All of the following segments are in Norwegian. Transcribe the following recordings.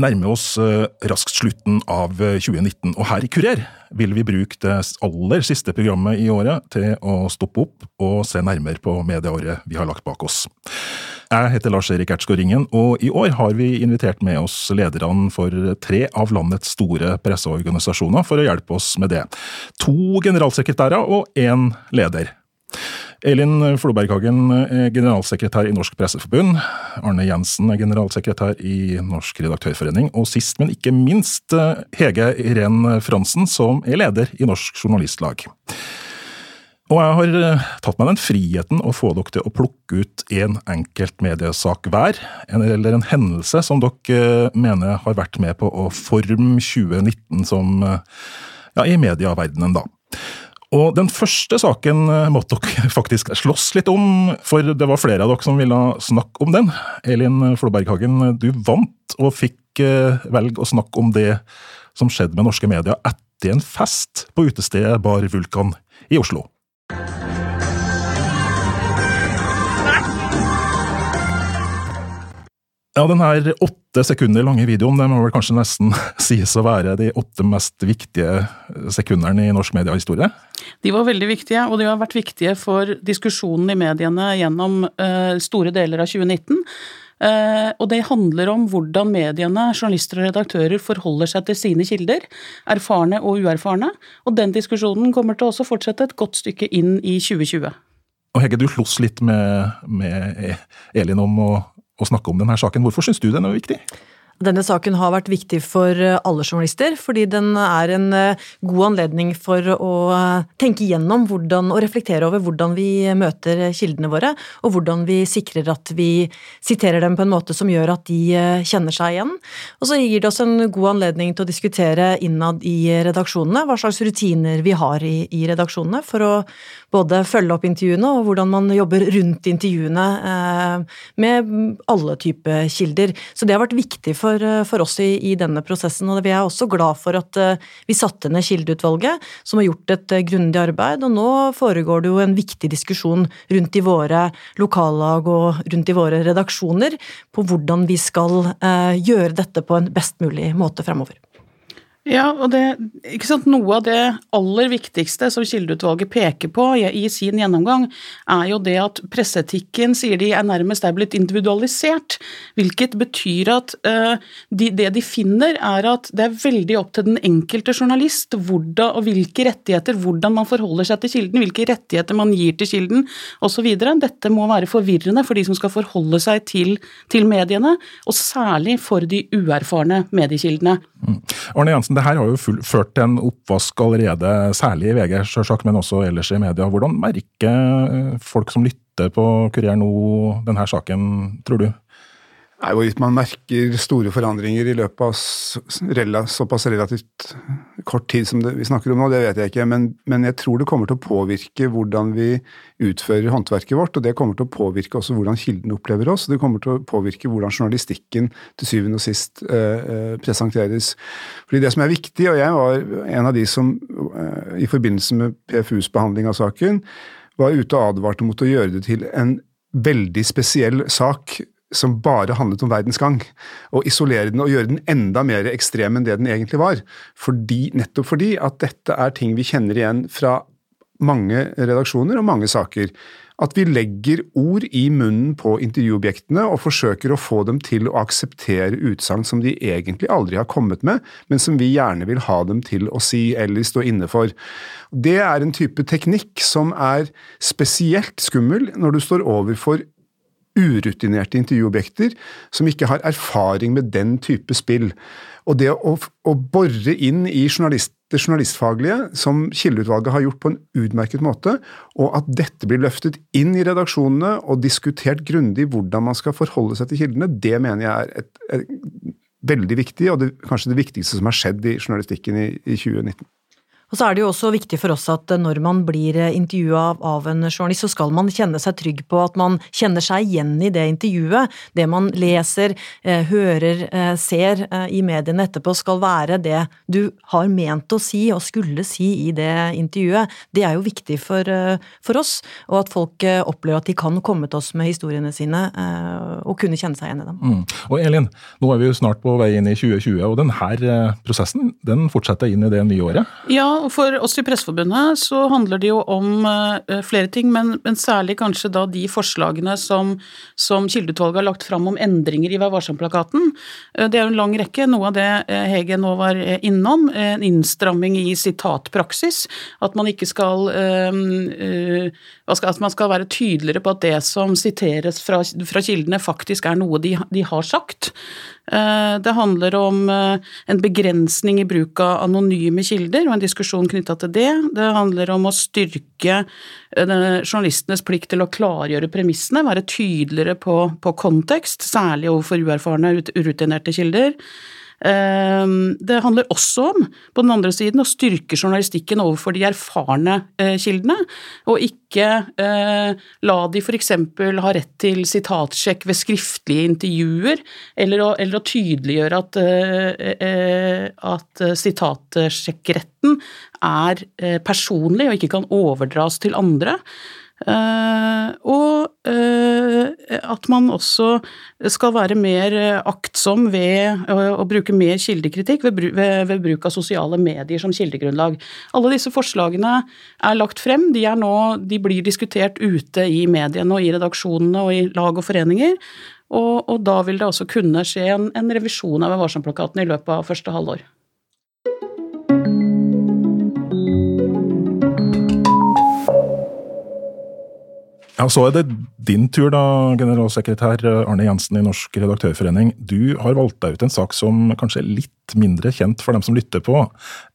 nærmer oss eh, raskt slutten av 2019, eh, og her i Kurer vil vi bruke det aller siste programmet i året til å stoppe opp og se nærmere på medieåret vi har lagt bak oss. Jeg heter Lars-Erik Ertsgaard Ringen, og i år har vi invitert med oss lederne for tre av landets store presseorganisasjoner for å hjelpe oss med det. To generalsekretærer og én leder. Elin Floberghagen er generalsekretær i Norsk Presseforbund. Arne Jensen er generalsekretær i Norsk Redaktørforening. Og sist, men ikke minst, Hege Iren Fransen, som er leder i Norsk Journalistlag. Og jeg har eh, tatt meg den friheten å få dere til å plukke ut en enkelt mediesak hver, eller en hendelse som dere eh, mener har vært med på å forme 2019 som eh, ja, i medieverdenen, da. Og den første saken eh, måtte dere faktisk slåss litt om, for det var flere av dere som ville snakke om den. Elin Floberghagen, du vant og fikk eh, velge å snakke om det som skjedde med norske medier etter en fest på utestedet Bar Vulkan i Oslo. Ja, den her åtte sekunder lange videoen det må vel kanskje nesten sies å være de åtte mest viktige sekundene i norsk mediehistorie? De var veldig viktige, og de har vært viktige for diskusjonen i mediene gjennom uh, store deler av 2019. Uh, eh, og det handler om hvordan mediene, journalister og redaktører forholder seg til sine kilder, erfarne og uerfarne. Og den diskusjonen kommer til å også fortsette et godt stykke inn i 2020. Og Hege, du sloss litt med, med Elin om å å snakke om denne saken. Hvorfor syns du den er viktig? Denne saken har vært viktig for eh, alle journalister, fordi den er en eh, god anledning for å eh, tenke gjennom hvordan, og reflektere over hvordan vi møter kildene våre, og hvordan vi sikrer at vi siterer dem på en måte som gjør at de kjenner seg igjen. Og så gir det oss en god anledning til å diskutere innad i redaksjonene hva slags rutiner vi har i, i redaksjonene for å både følge opp intervjuene og hvordan man jobber rundt intervjuene med alle typer kilder. Så det har vært viktig for for, eh, for oss i, i, denne prosessen. Og vi er også glad for at uh, vi satte ned Kildeutvalget, som har gjort et uh, grundig arbeid. Og nå foregår det jo en viktig diskusjon rundt i våre lokallag og rundt i våre redaksjoner på hvordan vi skal gjøre dette på en best mulig måte fremover. Ja, og det, ikke sant, Noe av det aller viktigste som Kildeutvalget peker på i sin gjennomgang, er jo det at presseetikken, sier de, er nærmest er blitt individualisert. Hvilket betyr at uh, de, det de finner, er at det er veldig opp til den enkelte journalist hvordan, og hvilke rettigheter, hvordan man forholder seg til kilden, hvilke rettigheter man gir til kilden osv. Dette må være forvirrende for de som skal forholde seg til, til mediene, og særlig for de uerfarne mediekildene. Mm. Arne Jansen, det her har jo full, ført til en oppvask allerede, særlig i VG, selvsagt, men også ellers i media. Hvordan merker folk som lytter på Kurier nå denne saken, tror du? Nei, Hvorvidt man merker store forandringer i løpet av såpass relativt kort tid som vi snakker om nå, det vet jeg ikke. Men, men, jeg tror det kommer til å påvirke hvordan vi utfører håndverket vårt. Og det kommer til å påvirke også hvordan kilden opplever oss. Det kommer til å påvirke hvordan journalistikken til syvende og sist eh, presenteres. Fordi det som er viktig, og jeg var en av de som eh, i forbindelse med PFUs behandling av saken, var ute og advarte mot å gjøre det til en veldig spesiell sak som bare handlet om verdens gang, og isolere den og gjøre den enda mer ekstrem enn det den egentlig var. Fordi, nettopp fordi at dette er ting vi kjenner igjen fra mange redaksjoner og mange saker. At vi legger ord i munnen på intervjuobjektene og forsøker å få dem til å akseptere utsagn som de egentlig aldri har kommet med, men som vi gjerne vil ha dem til å si eller stå inne for. Det er en type teknikk som er spesielt skummel når du står overfor urutinerte intervjuobjekter som ikke har erfaring med den type spill. Og det å, å bore inn i journalist, det journalistfaglige, som Kildeutvalget har gjort på en utmerket måte, og at dette blir løftet inn i redaksjonene og diskutert grundig hvordan man skal forholde seg til kildene, det mener jeg er et, et veldig viktig, og det, kanskje det viktigste som har skjedd i journalistikken i, i 2019. Og så er det jo også viktig for oss at eh, når man blir eh, intervjua av, en journalist, så skal man kjenne seg trygg på at man kjenner seg igjen i det intervjuet. Det man leser, eh, hører, ser i mediene etterpå skal være det du har ment å si og skulle si i det intervjuet. Det er jo viktig for, for oss, og at folk opplever at de kan komme til oss med historiene sine og kunne kjenne seg igjen i dem. Mm. Og Elin, nå er vi jo snart på vei inn i 2020, og denne prosessen den fortsetter inn i det nye året? Ja, og for oss i Presseforbundet så handler det jo om uh, flere ting, men, men, særlig kanskje da de forslagene som, som Kildeutvalget har lagt fram om endringer i Vær varsom-plakaten. Uh, det er jo en lang rekke. Noe av det uh, Hege nå var innom, en innstramming i sitatpraksis. At man ikke skal At man skal være tydeligere på at det som siteres fra, fra kildene, faktisk er noe de, de har sagt. Det handler om en begrensning i bruk av anonyme kilder og en diskusjon knytta til det. Det handler om å styrke journalistenes plikt til å klargjøre premissene, være tydeligere på, på kontekst, særlig overfor uerfarne, urutinerte kilder. Ehm, det handler også om, på den andre siden, å styrke journalistikken overfor de erfarne eh, kildene, og ikke eh, la de f.eks. ha rett til sitatsjekk ved skriftlige intervjuer, eller å, eller å tydeliggjøre at, eh, at sitatsjekkretten er personlig og ikke kan overdras til andre. Uh, og uh, at man også skal være mer aktsom ved å, bruke mer kildekritikk ved, bruk av sosiale medier som kildegrunnlag. Alle disse forslagene er lagt frem, de, nå, de blir diskutert ute i mediene og i redaksjonene og i lag og foreninger. Og, og da vil det også kunne skje en, en revisjon av varsom-plakaten i løpet av første halvår. Ja, Så er det din tur, da, generalsekretær Arne Jensen i Norsk redaktørforening. Du har valgt deg ut en sak som kanskje er litt mindre kjent for dem som lytter på,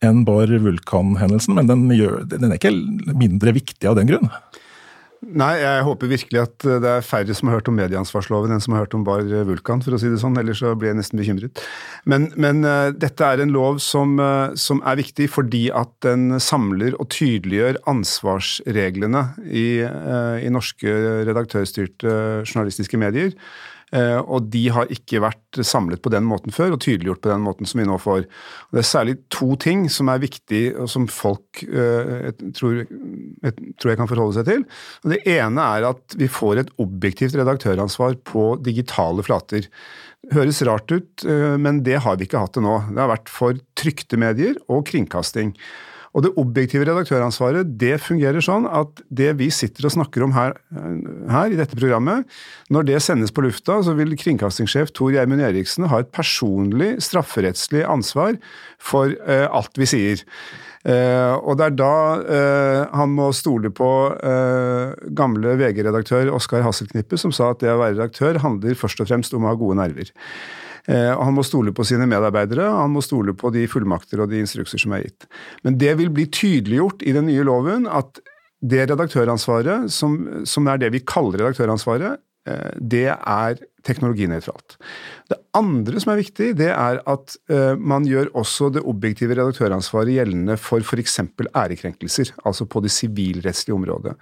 enn Bar Vulkan-hendelsen, men den, gjør, den er ikke mindre viktig av den grunn? Nei, jeg håper virkelig at det er færre som har hørt om medieansvarsloven enn som har hørt om Bar Vulkan, for å si det sånn. Ellers så blir jeg nesten bekymret. Men, men uh, dette er en lov som, som, er viktig fordi at den samler og tydeliggjør ansvarsreglene i, i norske redaktørstyrte journalistiske medier. Eh, og de har ikke vært samlet på den måten før, og tydeliggjort på den måten som vi nå får. Og det er særlig to ting som er viktig, og som folk eh, jeg tror, jeg tror jeg kan forholde seg til. Og det ene er at vi får et objektivt redaktøransvar på digitale flater. Høres rart ut, eh, men det har vi ikke hatt det nå. Det har vært for trykte medier og kringkasting. Og det objektive redaktøransvaret det fungerer sånn at det vi sitter og snakker om her, her i dette programmet, når det sendes på lufta, så vil kringkastingssjef Tor Gjermund Eriksen ha et personlig strafferettslig ansvar for uh, alt vi sier. Uh, og det er da uh, han må stole på gamle VG-redaktør Oskar Hasselknippe, som sa at det å være redaktør handler først og fremst om å ha gode nerver. Eh, han må stole på sine medarbeidere, han må stole på de fullmakter og de instrukser som er gitt. Men det vil bli tydeliggjort i den nye loven at det redaktøransvaret, som, som er det vi kaller redaktøransvaret, eh, det er teknologinøytralt. Det andre som er viktig, det er at uh, man gjør også det objektive redaktøransvaret gjeldende for f.eks. ærekrenkelser, altså på det sivilrettslige området.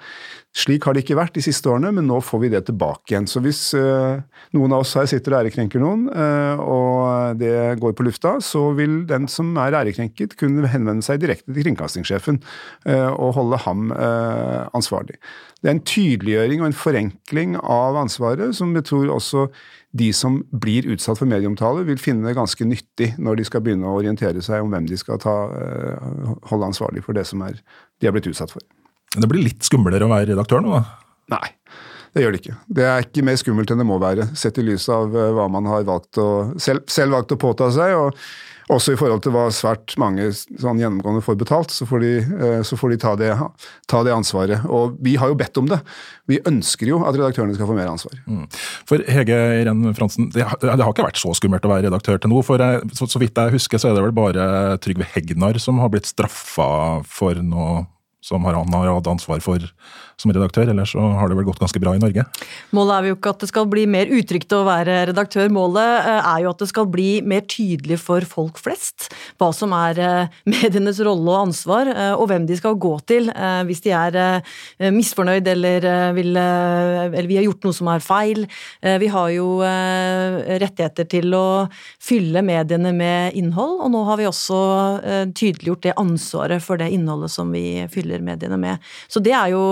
Slik har det ikke vært de siste årene, men nå får vi det tilbake igjen. Så hvis uh, noen av oss her sitter og ærekrenker noen, uh, og det går på lufta, så vil den som er ærekrenket kunne henvende seg direkte til kringkastingssjefen og holde ham ansvarlig. Det er en tydeliggjøring og en forenkling av ansvaret som jeg tror også de som blir utsatt for medieomtale, vil finne det ganske nyttig når de skal begynne å orientere seg om hvem de skal ta, eh, holde ansvarlig for det som er, de har blitt utsatt for. Det blir litt skumlere å være redaktør nå, da? Nei, det gjør det ikke. Det er ikke mer skummelt enn det må være, sett i lys av eh, hva man har valgt å, selv, selv valgt å påta seg. og også i forhold til hva svært mange sånn gjennomgående får betalt, så får de, eh, så får de ta, det, ta, det, ansvaret. Og vi har jo bedt om det. Vi ønsker jo at redaktørene skal få mer ansvar. Mm. For Hege Irén Fransen, det, det, har ikke vært så skummelt å være redaktør til nå. For jeg, så, så, vidt jeg husker, så er det vel bare Trygve Hegnar som har blitt straffa for noe som han har hatt ansvar for som redaktør, eller så har det vel gått ganske bra i Norge? Målet er jo ikke at det skal bli mer utrygt å være redaktør, målet eh, er jo at det skal bli mer tydelig for folk flest hva som er eh, medienes rolle og ansvar, eh, og hvem de skal gå til hvis de er misfornøyd eller, vil, eller vi har gjort noe som er feil. Vi har jo rettigheter til å fylle mediene med innhold, og nå har vi også tydeliggjort det ansvaret for det innholdet som vi fyller mediene med. Så det er jo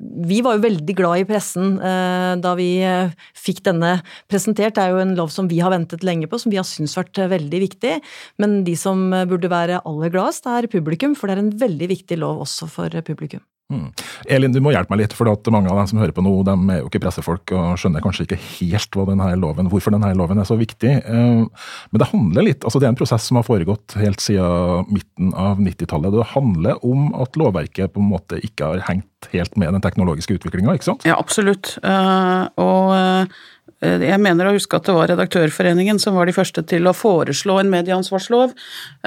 vi var jo veldig glad i pressen eh, da vi eh, fikk denne presentert. Det er jo en lov som vi har ventet lenge på, som vi har syntes vært eh, veldig viktig. Men de som burde være aller gladest, er publikum, for det er en veldig viktig lov også for publikum. Mm. Elin, du må hjelpe meg litt, for mange av dem som hører på nå, de er jo ikke pressefolk og skjønner kanskje ikke helt denne loven, hvorfor denne loven er så viktig. Men det handler litt, altså det er en prosess som har foregått helt siden midten av 90-tallet. Det handler om at lovverket på en måte ikke har hengt helt med den teknologiske utviklinga, ikke sant? Ja, absolutt. Eh, og eh, jeg mener å huske at det var Redaktørforeningen som var de første til å foreslå en medieansvarslov.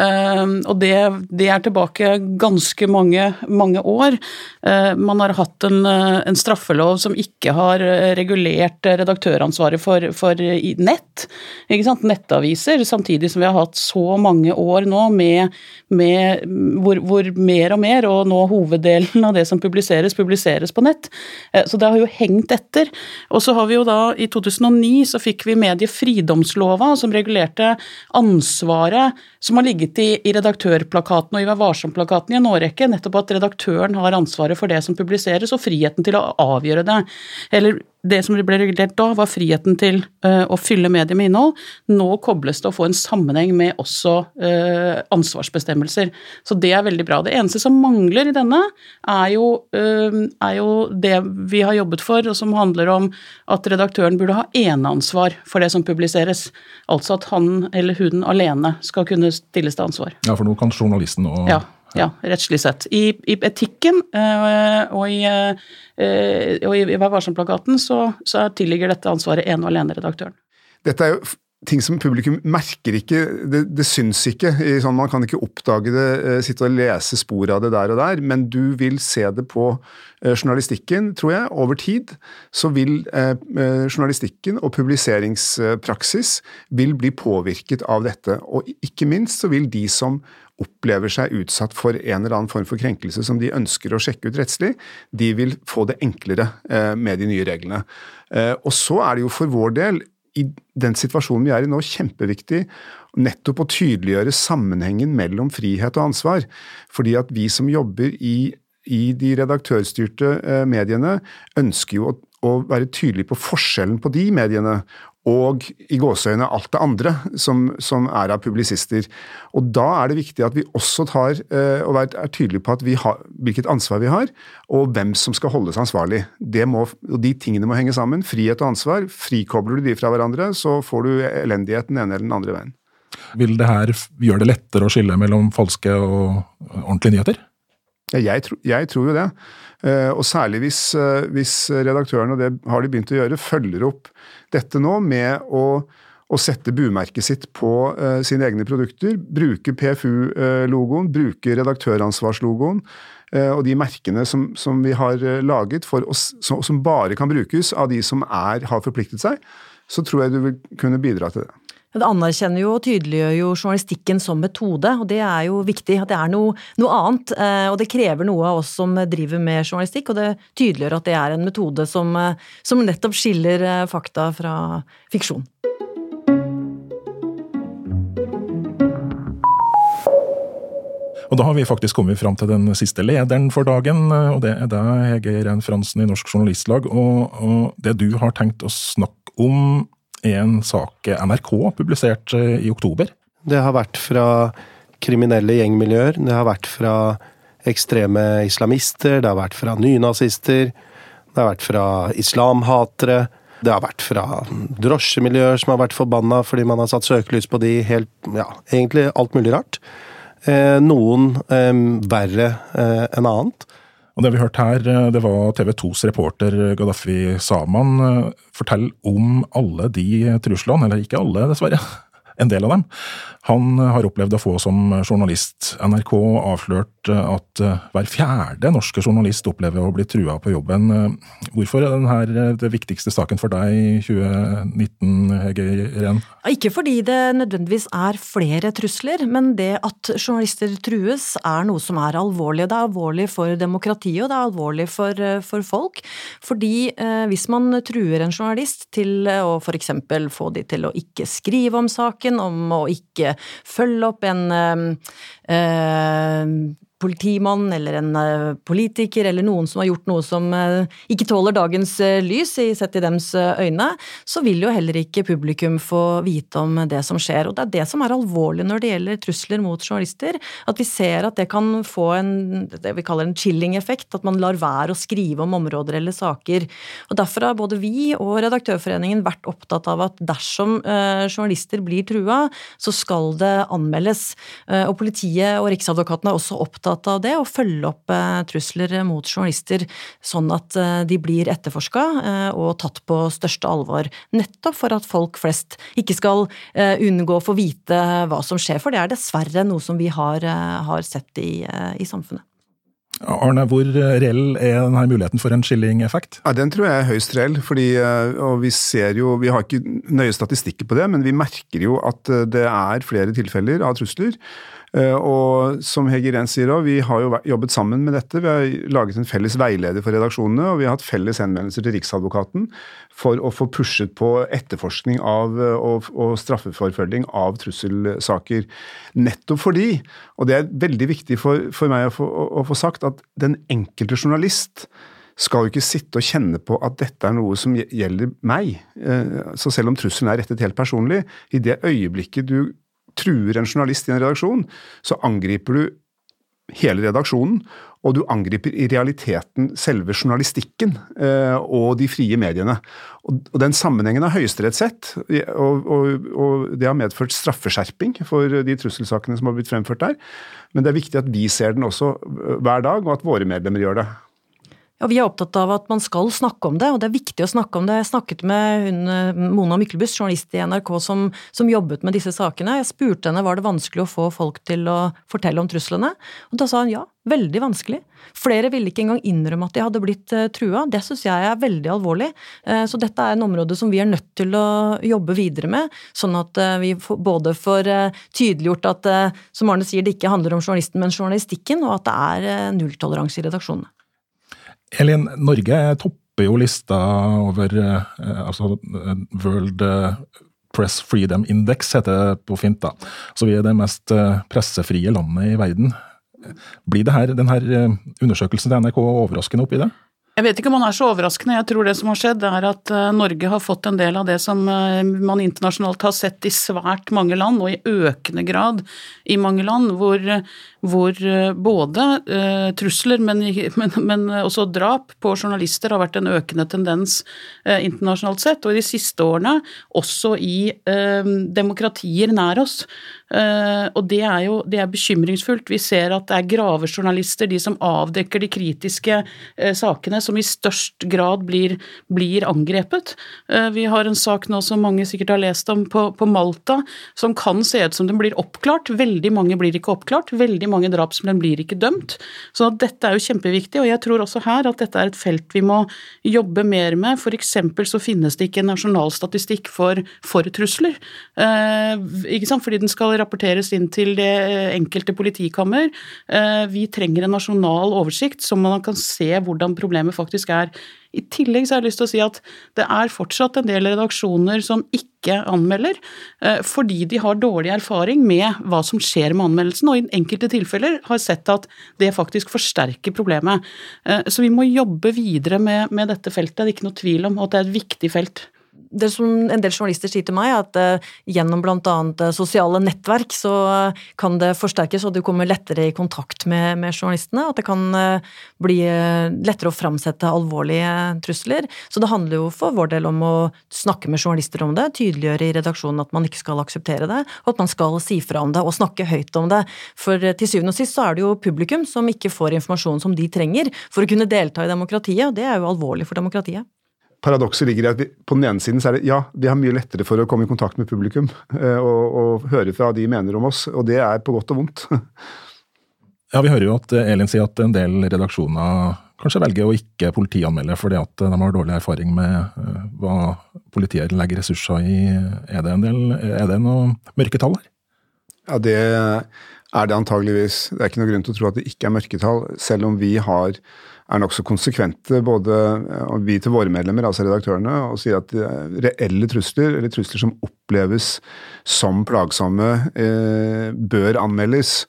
Eh, og det, det er tilbake ganske mange, mange år. Man har hatt en, en, straffelov som ikke har regulert redaktøransvaret for, for nett. Nettaviser, samtidig som vi har hatt så mange år nå med, med hvor, hvor mer og mer, og nå hoveddelen av det som publiseres, publiseres på nett. Eh, så det har jo hengt etter. Og så har vi jo da, i 2009 så fikk vi mediefridomslova, som regulerte ansvaret som har ligget i, i redaktørplakaten og i Vær varsom-plakaten i en årrekke, nettopp at redaktøren har ansvaret for det som publiseres, og friheten til å avgjøre det. Eller det som ble regulert da, var friheten til uh, å fylle mediet med innhold. Nå kobles det å få en sammenheng med også uh, ansvarsbestemmelser. Så det er veldig bra. Det eneste som mangler i denne, er jo, uh, er jo, det vi har jobbet for, og som handler om at redaktøren burde ha eneansvar for det som publiseres. Altså at han eller hun alene skal kunne stilles til ansvar. Ja, for nå kan journalisten og ja. Ja, rettslig sett. I, i etikken øh, og i, øh, og i Vær varsom-plakaten så, så, tilligger dette ansvaret ene og alene redaktøren. Dette er jo ting som publikum merker ikke, det, det syns ikke. Sånn, man kan ikke oppdage det, eh, sitte og lese spor av det der og der, men du vil se det på journalistikken, tror jeg. Over tid så vil eh, journalistikken og publiseringspraksis vil bli påvirket av dette. Og ikke minst så vil de som opplever seg utsatt for en eller annen form for krenkelse som de ønsker å sjekke ut rettslig, de vil få det enklere eh, med de nye reglene. Eh, og så er det jo for vår del, i den situasjonen vi er i nå, kjempeviktig nettopp å tydeliggjøre sammenhengen mellom frihet og ansvar. Fordi at vi som jobber i, i de redaktørstyrte eh, mediene, ønsker jo å å være tydelig på forskjellen på de mediene og i gåseøyne alt det andre som, som, er av publisister. Og Da er det viktig at vi også tar eh, og er tydelige på har, hvilket ansvar vi har, og hvem som skal holdes ansvarlig. Må, og De tingene må henge sammen. Frihet og ansvar. Frikobler du de fra hverandre, så får du elendighet den ene eller den andre veien. Vil det her gjøre det lettere å skille mellom falske og ordentlige nyheter? Ja, jeg, tro, jeg tror jo det. Eh, og særlig hvis, eh, hvis redaktørene, og det har de begynt å gjøre, følger opp dette nå med å, å sette bumerket sitt på uh, sine egne produkter. Bruke PFU-logoen, bruke redaktøransvarslogoen. Og de merkene som, som vi har laget, oss, som, som, bare kan brukes av de som er, har forpliktet seg, så tror jeg du vil kunne bidra til det. Det anerkjenner jo og tydeliggjør jo journalistikken som metode, og det er jo viktig. At det er noe, noe, annet. Eh, og det krever noe av oss som driver med journalistikk, og det tydeliggjør at det er en metode som, eh, som nettopp skiller eh, fakta fra fiksjon. Og da har vi faktisk kommet fram til den siste lederen for dagen, og det er deg, Hege Rein Fransen i Norsk Journalistlag. Og, og det du har tenkt å snakke om, en sak NRK publisert i oktober. Det har vært fra kriminelle gjengmiljøer, det har vært fra ekstreme islamister, det har vært fra nynazister, det har vært fra islamhatere. Det har vært fra drosjemiljøer som har vært forbanna fordi man har satt søkelys på de. Helt, ja, egentlig alt mulig rart. Eh, noen eh, verre eh, enn annet. Og Det vi hørte her, eh, det var TV 2s reporter eh, Gaddafi Saman eh, fortelle om alle de truslene, eller ikke alle, dessverre. En del av dem. Han har opplevd å få som journalist. NRK avslørt at hver fjerde norske journalist opplever å bli trua på jobben. Hvorfor er denne det viktigste saken for deg i 2019, Hege Irén? Ikke fordi det nødvendigvis er flere trusler, men det at journalister trues er noe som er alvorlig. Det er alvorlig for demokratiet, og det er alvorlig for, for folk. Fordi eh, hvis man truer en journalist til å f.eks. få de til å ikke skrive om saken, om å ikke følge opp en eh, politimann eller en eh, politiker eller noen som har gjort noe som eh, ikke tåler dagens eh, lys sett i dems øyne, så vil jo heller ikke publikum få vite om det som skjer. Og det er det som er alvorlig når det gjelder trusler mot journalister, at vi ser at det kan få en det vi kaller en chilling-effekt, at man lar være å skrive om områder eller saker. Og Derfor har både vi og Redaktørforeningen vært opptatt av at dersom journalister blir trua, så skal det anmeldes. Og politiet og Riksadvokaten er også opptatt opptatt av det, å følge opp eh, trusler mot journalister sånn at eh, de blir etterforska eh, og tatt på største alvor. Nettopp for at folk flest ikke skal unngå å få vite hva som skjer, for det er dessverre noe som vi har, har sett i, i samfunnet. Arne, hvor reell er denne muligheten for en skilling-effekt? Ja, Den tror jeg er høyst reell. fordi og Vi ser jo, vi har ikke nøye statistikker på det, men vi merker jo at det er flere tilfeller av trusler. Eh, og som Hege Irén sier òg, vi har jo jobbet sammen med dette. Vi har laget en felles veileder for redaksjonene, og vi har hatt felles henvendelser til Riksadvokaten for å få pushet på etterforskning av, eh, og, og straffeforfølging av trusselsaker. Nettopp fordi, og det er veldig viktig for, for meg å få, å få sagt, at den enkelte journalist skal jo ikke sitte og kjenne på at dette er noe som gjelder meg. Eh, så selv om trusselen er rettet helt personlig, i det øyeblikket du truer en journalist i en redaksjon, så angriper du hele redaksjonen, og du angriper i realiteten selve journalistikken eh, og de frie mediene. Og, og Den sammenhengen har Høyesterett sett, og, og, og, det har medført straffeskjerping for de trusselsakene som har blitt fremført der. Men det er viktig at vi ser den også hver dag, og at våre medlemmer gjør det. Ja, Vi er opptatt av at man skal snakke om det, og det er viktig å snakke om det. Jeg snakket med hun, eh, Mona Myklebust, journalist i NRK som, som, jobbet med disse sakene. Jeg spurte henne var det vanskelig å få folk til å fortelle om truslene, og da sa hun ja, veldig vanskelig. Flere ville ikke engang innrømme at de hadde blitt uh, trua. Det syns jeg er veldig alvorlig. Uh, så dette er en område som vi er nødt til å jobbe videre med, sånn at vi både får tydeliggjort at, som Arne sier, det ikke handler om journalisten, men journalistikken, og at det er nulltoleranse i redaksjonene. Elin, Norge topper jo lista over eh, altså World eh, Press Freedom Index, heter det på fint. da. Så vi er det mest eh, pressefrie landet i verden. Blir det her, denne undersøkelsen til NRK overraskende oppi det? Jeg vet ikke om han er så overraskende. Jeg tror det som har skjedd, er at eh, Norge har fått en del av det som eh, man internasjonalt har sett i svært mange land, og i økende grad i mange land, hvor, hvor eh, både uh, trusler, men, men, men, også drap på journalister har vært en økende tendens uh, internasjonalt sett. Og i de siste årene også i uh, demokratier nær oss. Uh, og det er jo det er bekymringsfullt. Vi ser at det er gravejournalister, de som avdekker de kritiske uh, sakene, som i størst grad blir, blir angrepet. Uh, vi har en sak nå som mange sikkert har lest om på, på, Malta, som kan se ut som den blir oppklart. Veldig mange blir ikke oppklart. Veldig mange drapsmenn blir ikke dømt. Så dette er jo kjempeviktig, og jeg tror også her at dette er et felt vi må jobbe mer med. Eksempel så finnes det ikke en nasjonal statistikk for, for trusler. ikke sant? Fordi den skal rapporteres inn til det enkelte politikammer. Eh, vi trenger en nasjonal oversikt, så man kan se hvordan problemet faktisk er. I tillegg så har jeg lyst til å si at det er fortsatt en del redaksjoner som ikke anmelder, eh, fordi de har dårlig erfaring med hva som skjer med anmeldelsen, og i enkelte tilfeller har sett at det faktisk forsterker problemet. Eh, så vi må jobbe videre med, med dette feltet, det er ikke noe tvil om at det er et viktig felt det som en del journalister sier til meg, er at uh, gjennom bl.a. Uh, sosiale nettverk så uh, kan det forsterkes, og du kommer lettere i kontakt med, med journalistene. At det kan bli lettere å framsette alvorlige trusler. Så det handler jo for vår del om å snakke med journalister om det, tydeliggjøre i redaksjonen at man ikke skal akseptere det, og at man skal si fra om det og snakke høyt om det. For til syvende og sist så er det jo publikum som ikke får informasjon som de trenger for å kunne delta i demokratiet, og det er jo alvorlig for demokratiet. Paradokset ligger i at vi, på den ene siden så er det ja, vi har mye lettere for å komme i kontakt med publikum eh, og, og høre fra de mener om oss, og det er på godt og vondt. Ja, Vi hører jo at Elin sier at en del redaksjoner kanskje velger å ikke politianmelde fordi at de har dårlig erfaring med eh, hva politiet legger ressurser i. Er det, en del, er det noe mørketall her? Ja, det er det antageligvis. Det er ikke noe grunn til å tro at det ikke er mørketall, selv om vi har er nokså konsekvente, både vi til våre medlemmer, altså redaktørene, og sier at reelle trusler, eller trusler som oppleves som plagsomme, eh, bør anmeldes.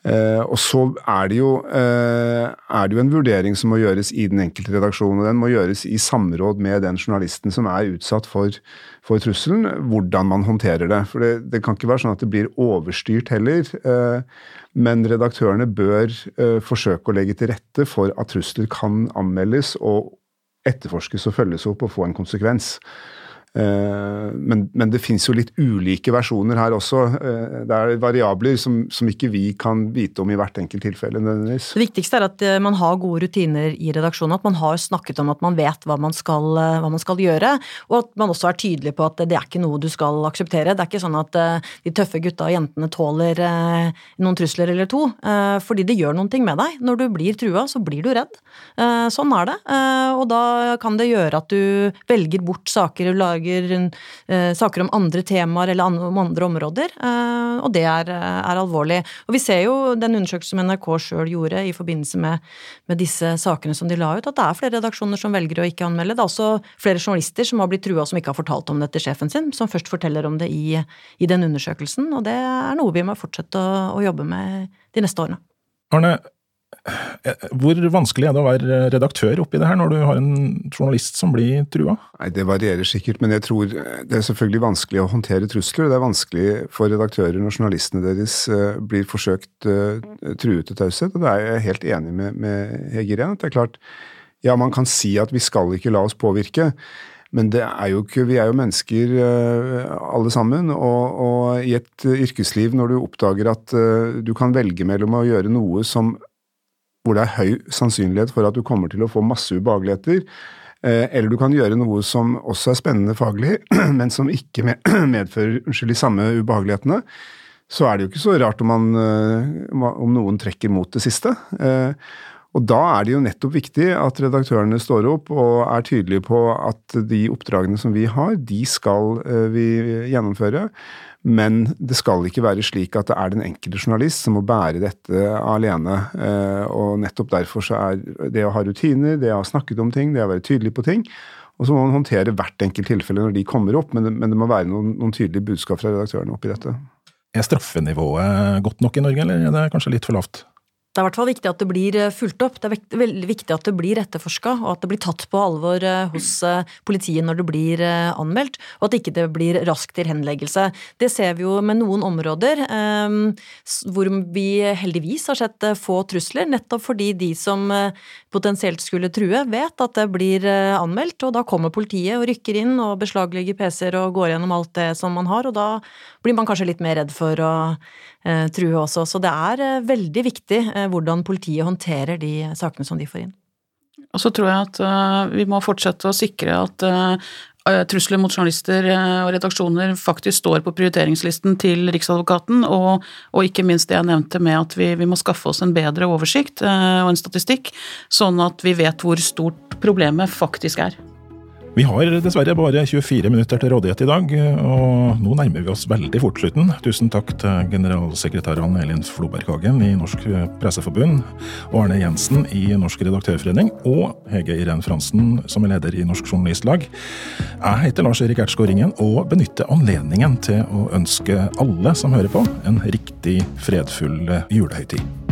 Eh, og så er det, jo, eh, er det jo en vurdering som må gjøres i den enkelte redaksjon, og den må gjøres i samråd med den journalisten som er utsatt for, for trusselen, hvordan man håndterer det. For det, det, kan ikke være sånn at det blir overstyrt heller. Eh, men redaktørene bør eh, forsøke å legge til rette for at trusler kan anmeldes og etterforskes og følges opp og få en konsekvens. Eh, men, men, det finnes jo litt ulike versjoner her også. Eh, det er variabler som, som, ikke vi kan vite om i hvert enkelt tilfelle. nødvendigvis. Det viktigste er at eh, man har gode rutiner i redaksjonen, at man har snakket om at man vet hva man, skal, hva man skal gjøre, og at man også er tydelig på at det er ikke noe du skal akseptere. Det er ikke sånn at de tøffe gutta og jentene tåler noen trusler eller to, fordi det gjør noen ting med deg. Når du blir trua, så blir du redd. Sånn er det, og da kan det gjøre at du velger bort saker og lager lager uh, saker om andre temaer eller om andre områder, uh, og det er, er, alvorlig. Og vi ser jo den undersøkelsen som NRK sjøl gjorde i forbindelse med, med, disse sakene som de la ut, at det er flere redaksjoner som velger å ikke anmelde. Det er også flere journalister som har blitt trua som ikke har fortalt om det til sjefen sin, som først forteller om det i, i den undersøkelsen, og det er noe vi må fortsette å, å jobbe med de neste årene. Arne, hvor vanskelig er det å være redaktør oppi det her, når du har en journalist som blir trua? Nei, Det varierer sikkert, men jeg tror det er selvfølgelig vanskelig å håndtere trusler. Det er vanskelig for redaktører når journalistene deres eh, blir forsøkt uh, truet til taushet. Og det er jeg helt enig med, med Hegir igjen. Det er klart, ja, man kan si at vi skal ikke la oss påvirke. Men det er jo ikke, vi er jo mennesker alle sammen, og, og, i et yrkesliv når du oppdager at du kan velge mellom å gjøre noe som hvor det er høy sannsynlighet for at du kommer til å få masse ubehageligheter. Eh, eller du kan gjøre noe som også er spennende faglig, men som ikke medfører unnskyld, de samme ubehagelighetene. Så er det jo ikke så rart om, man, eh, om noen trekker mot det siste. Eh, og da er det jo nettopp viktig at redaktørene står opp og er tydelige på at de oppdragene som vi har, de skal vi gjennomføre. Men det skal ikke være slik at det er den enkelte journalist som må bære dette alene. Eh, og nettopp derfor så er det å ha rutiner, det å ha snakket om ting, det å være tydelig på ting. Og så må man håndtere hvert enkelt tilfelle når de kommer opp, men det, men det må være noen, noen tydelige budskap fra redaktørene oppi dette. Er straffenivået godt nok i Norge, eller er det kanskje litt for lavt? Det er i hvert fall viktig at det blir eh, fulgt opp. Det er veldig viktig at det blir etterforska, og at det blir tatt på alvor eh, hos eh, politiet når det blir anmeldt, og at ikke det blir raskt til henleggelse. Det ser vi jo med noen områder hvor vi heldigvis har sett få trusler, nettopp fordi de som potensielt skulle true, vet at det blir anmeldt, og da kommer politiet og rykker inn og beslaglegger PC-er og går gjennom alt det som man har, og da blir man kanskje litt mer redd for å true også. Så det er veldig viktig hvordan politiet håndterer de sakene som de får inn. Og så tror jeg at uh, vi må fortsette å sikre at uh, trusler mot journalister og redaksjoner faktisk står på prioriteringslisten til Riksadvokaten, og, og ikke minst det jeg nevnte med at vi, vi må skaffe oss en bedre oversikt og en statistikk, sånn at vi vet hvor stort problemet faktisk er. Vi har dessverre bare 24 minutter til rådighet i dag, og nå nærmer vi oss veldig fort slutten. Tusen takk til generalsekretærene Elin Floberghagen i Norsk Presseforbund, Arne Jensen i Norsk Redaktørforening og Hege Irén Fransen som er leder i Norsk Journalistlag. Jeg heter Lars Erik Ertsgaard Ringen og benytter anledningen til å ønske alle som hører på, en riktig fredfull julehøytid.